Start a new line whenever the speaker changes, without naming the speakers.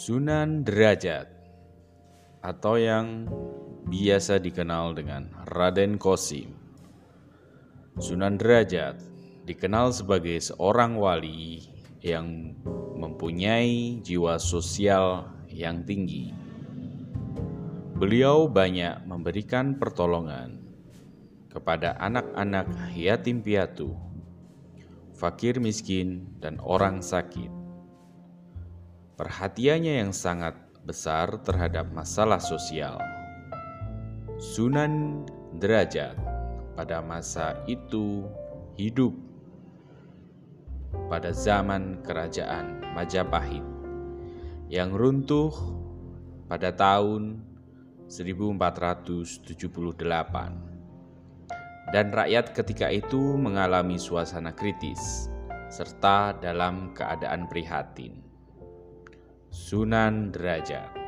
Sunan Derajat atau yang biasa dikenal dengan Raden Kosim. Sunan Derajat dikenal sebagai seorang wali yang mempunyai jiwa sosial yang tinggi. Beliau banyak memberikan pertolongan kepada anak-anak yatim piatu, fakir miskin, dan orang sakit perhatiannya yang sangat besar terhadap masalah sosial. Sunan Derajat pada masa itu hidup pada zaman kerajaan Majapahit yang runtuh pada tahun 1478 dan rakyat ketika itu mengalami suasana kritis serta dalam keadaan prihatin. Sunan Derajat